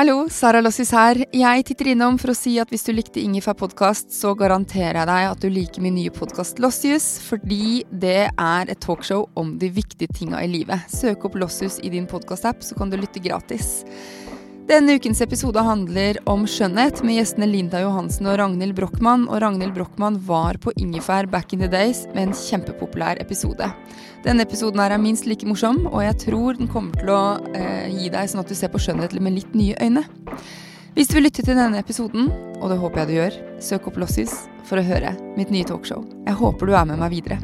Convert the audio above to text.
Hallo, Sara Lossis her. Jeg titter innom for å si at hvis du likte Ingefær podkast, så garanterer jeg deg at du liker min nye podkast Lossius, fordi det er et talkshow om de viktige tinga i livet. Søk opp Lossius i din podkastapp, så kan du lytte gratis. Denne ukens episode handler om skjønnhet, med gjestene Linda Johansen og Ragnhild Brochmann. Og Ragnhild Brochmann var på Ingefær back in the days med en kjempepopulær episode. Denne episoden er minst like morsom, og jeg tror den kommer til å eh, gi deg sånn at du ser på skjønnhet med litt nye øyne. Hvis du vil lytte til denne episoden, og det håper jeg du gjør, søk opp Lossis for å høre mitt nye talkshow. Jeg håper du er med meg videre.